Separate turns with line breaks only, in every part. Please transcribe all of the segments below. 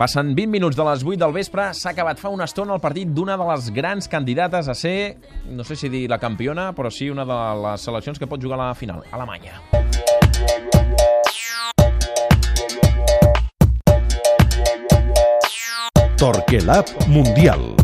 Passen 20 minuts de les 8 del vespre, s'ha acabat fa una estona el partit d'una de les grans candidates a ser, no sé si dir la campiona, però sí una de les seleccions que pot jugar a la final, Alemanya.
Torquelab Mundial.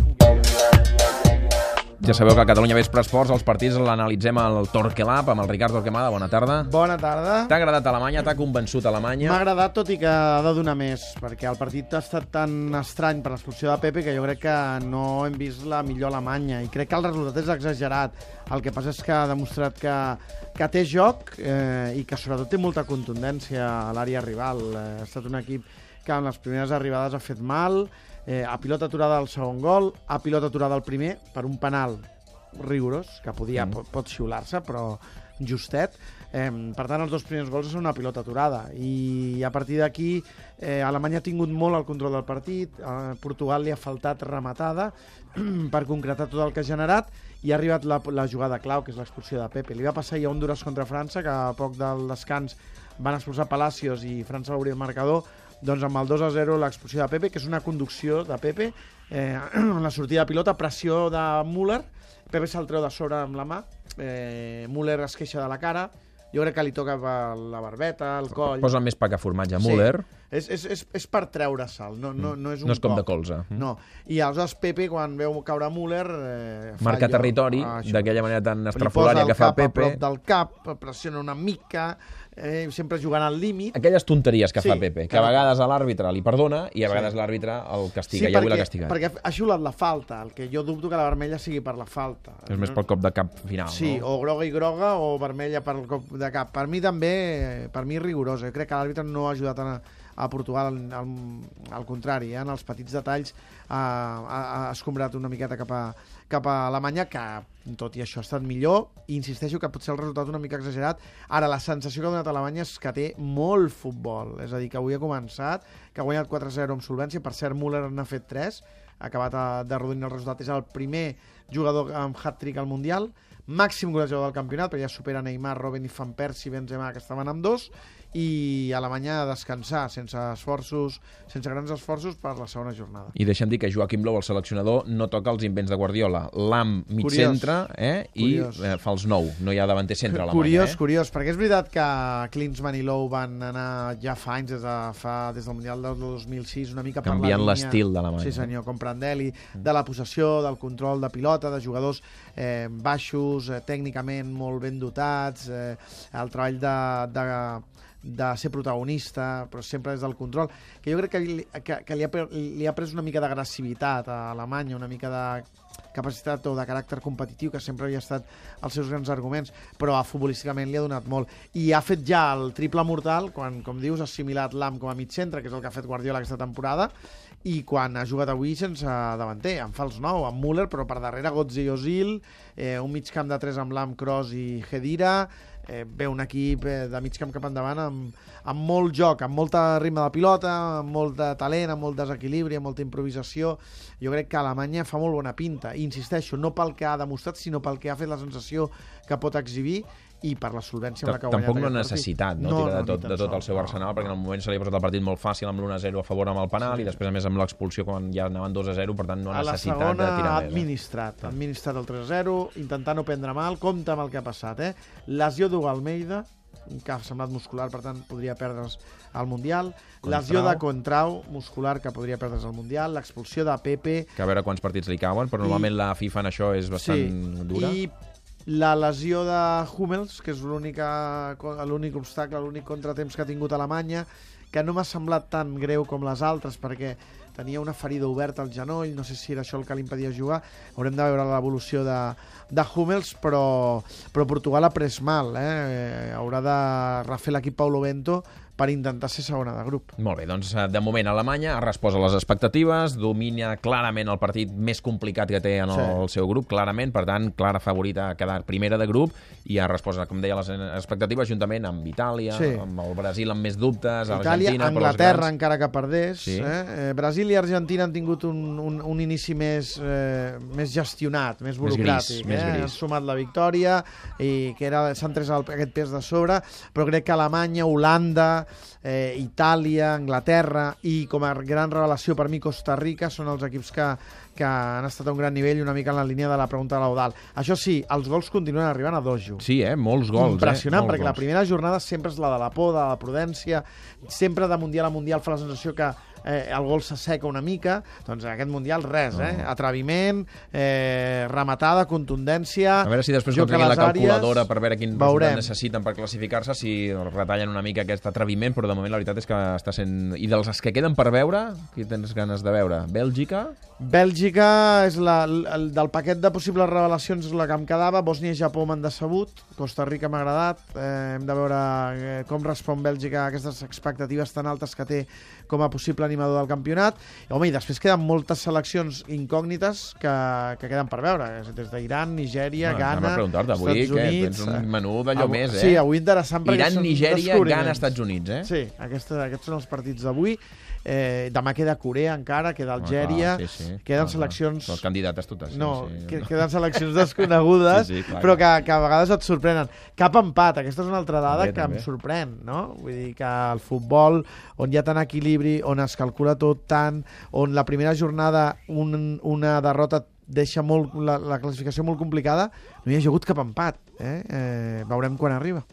Ja sabeu que a Catalunya Vespre Esports els partits l'analitzem al Torquelab amb el Ricard Torquemada. Bona tarda.
Bona tarda.
T'ha agradat Alemanya? T'ha convençut Alemanya?
M'ha agradat, tot i que ha de donar més, perquè el partit ha estat tan estrany per l'expulsió de Pepe que jo crec que no hem vist la millor Alemanya, i crec que el resultat és exagerat. El que passa és que ha demostrat que, que té joc eh, i que sobretot té molta contundència a l'àrea rival. Eh, ha estat un equip que en les primeres arribades ha fet mal, eh, a pilota aturada al segon gol, a pilota aturada al primer, per un penal rigorós, que podia, mm. pot, pot xiular-se, però justet. Eh, per tant, els dos primers gols són una pilota aturada. I a partir d'aquí, eh, Alemanya ha tingut molt el control del partit, a Portugal li ha faltat rematada per concretar tot el que ha generat, i ha arribat la, la jugada clau, que és l'expulsió de Pepe. Li va passar ja a Honduras contra França, que a poc del descans van expulsar Palacios i França va obrir el marcador, doncs amb el 2 a 0 l'expulsió de Pepe, que és una conducció de Pepe, eh, en la sortida de pilota, pressió de Müller, Pepe se'l treu de sobre amb la mà, eh, Müller es queixa de la cara, jo crec que li toca la barbeta, el coll...
Posa més pa que formatge, Müller.
Sí. És, és, és, és per treure sal, no, no, no és un
No és com
cop.
de colze.
No. I aleshores Pepe, quan veu caure Müller... Eh,
Marca territori, d'aquella manera tan
Li posa
estrafolària
el
que fa
cap a
Pepe.
prop del cap, pressiona una mica, eh, sempre jugant al límit.
Aquelles tonteries que
Sí,
fa Pepe, que
que-
a vegades a l'àrbitre li perdona i a
Sí.
vegades l'àrbitre el castiga, i avui l'ha castigat.
perquè ha xiulat la falta, el que jo dubto que la vermella sigui per la falta.
És més pel cop de cap final,
Sí,
no?
o groga i groga o vermella per el cop de cap. Per mi també, per mi rigorosa. Jo crec que l'àrbitre no ha ajudat a, a Portugal, al, al contrari, eh? en els petits detalls ha, ha, ha escombrat una miqueta cap a, cap a Alemanya, que tot i això ha estat millor, i insisteixo que potser el resultat una mica exagerat. Ara, la sensació que ha donat Alemanya és que té molt futbol, és a dir, que avui ha començat, que ha guanyat 4-0 amb solvència, per cert, Müller n'ha fet 3, ha acabat a- de rodint el resultat, és el primer jugador amb hat-trick al Mundial, màxim golejador del campionat, perquè ja supera Neymar, Robben i Van Persie, Benzema, que estaven amb dos, i Alemanya a descansar sense esforços, sense grans esforços per la segona jornada.
I deixa'm dir que Joaquim Lou, el seleccionador, no toca els invents de Guardiola. L'AM mig
Curiós.
centre eh? i
Curiós.
eh, fa els nou. No hi ha davanter centre a Alemanya.
Curiós,
eh?
curiós, perquè és veritat que Klinsmann i Lowe van anar ja fa anys, des, de, fa, des del Mundial del 2006, una mica per
Canviant
la línia...
l'estil d'Alemanya.
Sí, senyor, com Prandelli, de la possessió, del control de pilota, de jugadors eh, baixos, eh, tècnicament molt ben dotats, eh, el treball de, de, de ser protagonista, però sempre des del control, que jo crec que, li, que, que li, ha, li ha pres una mica d'agressivitat a Alemanya, una mica de capacitat o de caràcter competitiu, que sempre havia estat els seus grans arguments, però a futbolísticament li ha donat molt. I ha fet ja el triple mortal, quan, com dius, ha assimilat l'AM com a mig centre, que és el que ha fet Guardiola aquesta temporada, i quan ha jugat avui sense davanter, en fals nou, amb Müller, però per darrere Götze i Ozil, eh, un mig camp de tres amb l'AM, Kroos i Hedira, eh, ve un equip eh, de mig camp cap endavant amb, amb molt joc, amb molta ritme de pilota, amb molt de talent, amb molt desequilibri, amb molta improvisació. Jo crec que Alemanya fa molt bona pinta. I insisteixo, no pel que ha demostrat, sinó pel que ha fet la sensació que pot exhibir i per la solvència amb la que ha guanyat
Tampoc no ha
aquest partit.
necessitat no, de tot, de tot el seu
no,
arsenal,
no.
perquè en el moment se li ha posat el partit molt fàcil amb l'1-0 a favor amb el penal i després, a més, amb l'expulsió quan ja anaven 2-0, per tant, no ha
a la
necessitat
segona
de tirar més. Eh?
administrat, ha administrat el 3-0, intentant no prendre mal, compte amb el que ha passat, eh? Lesió d'Hugo Almeida, que ha semblat muscular, per tant podria perdre's al Mundial. Lesió de Contrau, muscular, que podria perdre's al Mundial. L'expulsió de Pepe.
Que a veure quants partits li cauen, però
I-
normalment la FIFA en això és bastant dura.
I la lesió de Hummels, que és l'únic obstacle, l'únic contratemps que ha tingut Alemanya, que no m'ha semblat tan greu com les altres, perquè tenia una ferida oberta al genoll, no sé si era això el que li impedia jugar, haurem de veure l'evolució de, de Hummels, però, però Portugal ha pres mal, eh? haurà de refer l'equip Paulo Bento per intentar ser segona de grup.
Molt bé, doncs eh, de moment Alemanya ha respost a les expectatives, domina clarament el partit més complicat que té en
Sí.
el seu grup, clarament, per tant, clara favorita a quedar primera de grup i ha respost, com deia, a les expectatives juntament amb Itàlia,
Sí.
amb el Brasil amb més dubtes,
Itàlia,
Argentina... les
Anglaterra
grans-
encara que perdés,
Sí.
eh? Eh, Brasil i Argentina han tingut un, un, un inici més, eh, més gestionat, més
Més
burocràtic.
gris, més
eh?
gris.
Han sumat la victòria i que era s'han tres el, aquest pes de sobre, però crec que Alemanya, Holanda, eh, Itàlia, Anglaterra i com a gran revelació per mi Costa Rica són els equips que, que han estat a un gran nivell una mica en la línia de la pregunta de l'Eudal. Això sí, els gols continuen arribant a dojo.
Sí, eh? Molts gols.
Impressionant,
eh? Molts
perquè la
gols.
primera jornada sempre és la de la por, de la prudència, sempre de Mundial a Mundial fa la sensació que eh, el gol s'asseca una mica, doncs en aquest Mundial res, eh? Atreviment, eh, rematada, contundència...
A veure si després aconseguim la
àrees.
calculadora per veure quin
Veurem.
necessiten per classificar-se, si retallen una mica aquest atreviment, però de moment la veritat és que està sent... I dels que queden per veure, qui tens ganes de veure? Bèlgica?
Bèlgica és la, el, del paquet de possibles revelacions és la que em quedava, Bòsnia i Japó m'han decebut, Costa Rica m'ha agradat, eh, hem de veure eh, com respon Bèlgica a aquestes expectatives tan altes que té com a possible animador del campionat. I, home, i després queden moltes seleccions incògnites que, que queden per veure, des d'Iran, Nigèria,
Ah,
Ghana,
avui,
Estats
què?
Units...
Tens un
eh,
menú d'allò
avui-
més, eh?
Sí, avui interessant
Iran, Nigèria. Ghana, Estats Units, eh?
Sí, aquests, aquests són els partits d'avui. Eh, demà queda Corea encara, queda Algèria,
Ah, clar, sí, sí.
queden
Ah,
seleccions...
Són candidates totes. Sí,
No,
sí.
que, queden seleccions desconegudes,
Sí, sí, clar,
però que, que a vegades et sorprenen. Cap empat, aquesta és una altra dada
També,
que
també.
em sorprèn, no? Vull dir que el futbol, on hi ha tant equilibri, on es calcula tot tant, on la primera jornada un, una derrota deixa molt, la, la classificació molt complicada, no hi ha hagut cap empat. Eh? Eh, veurem quan arriba.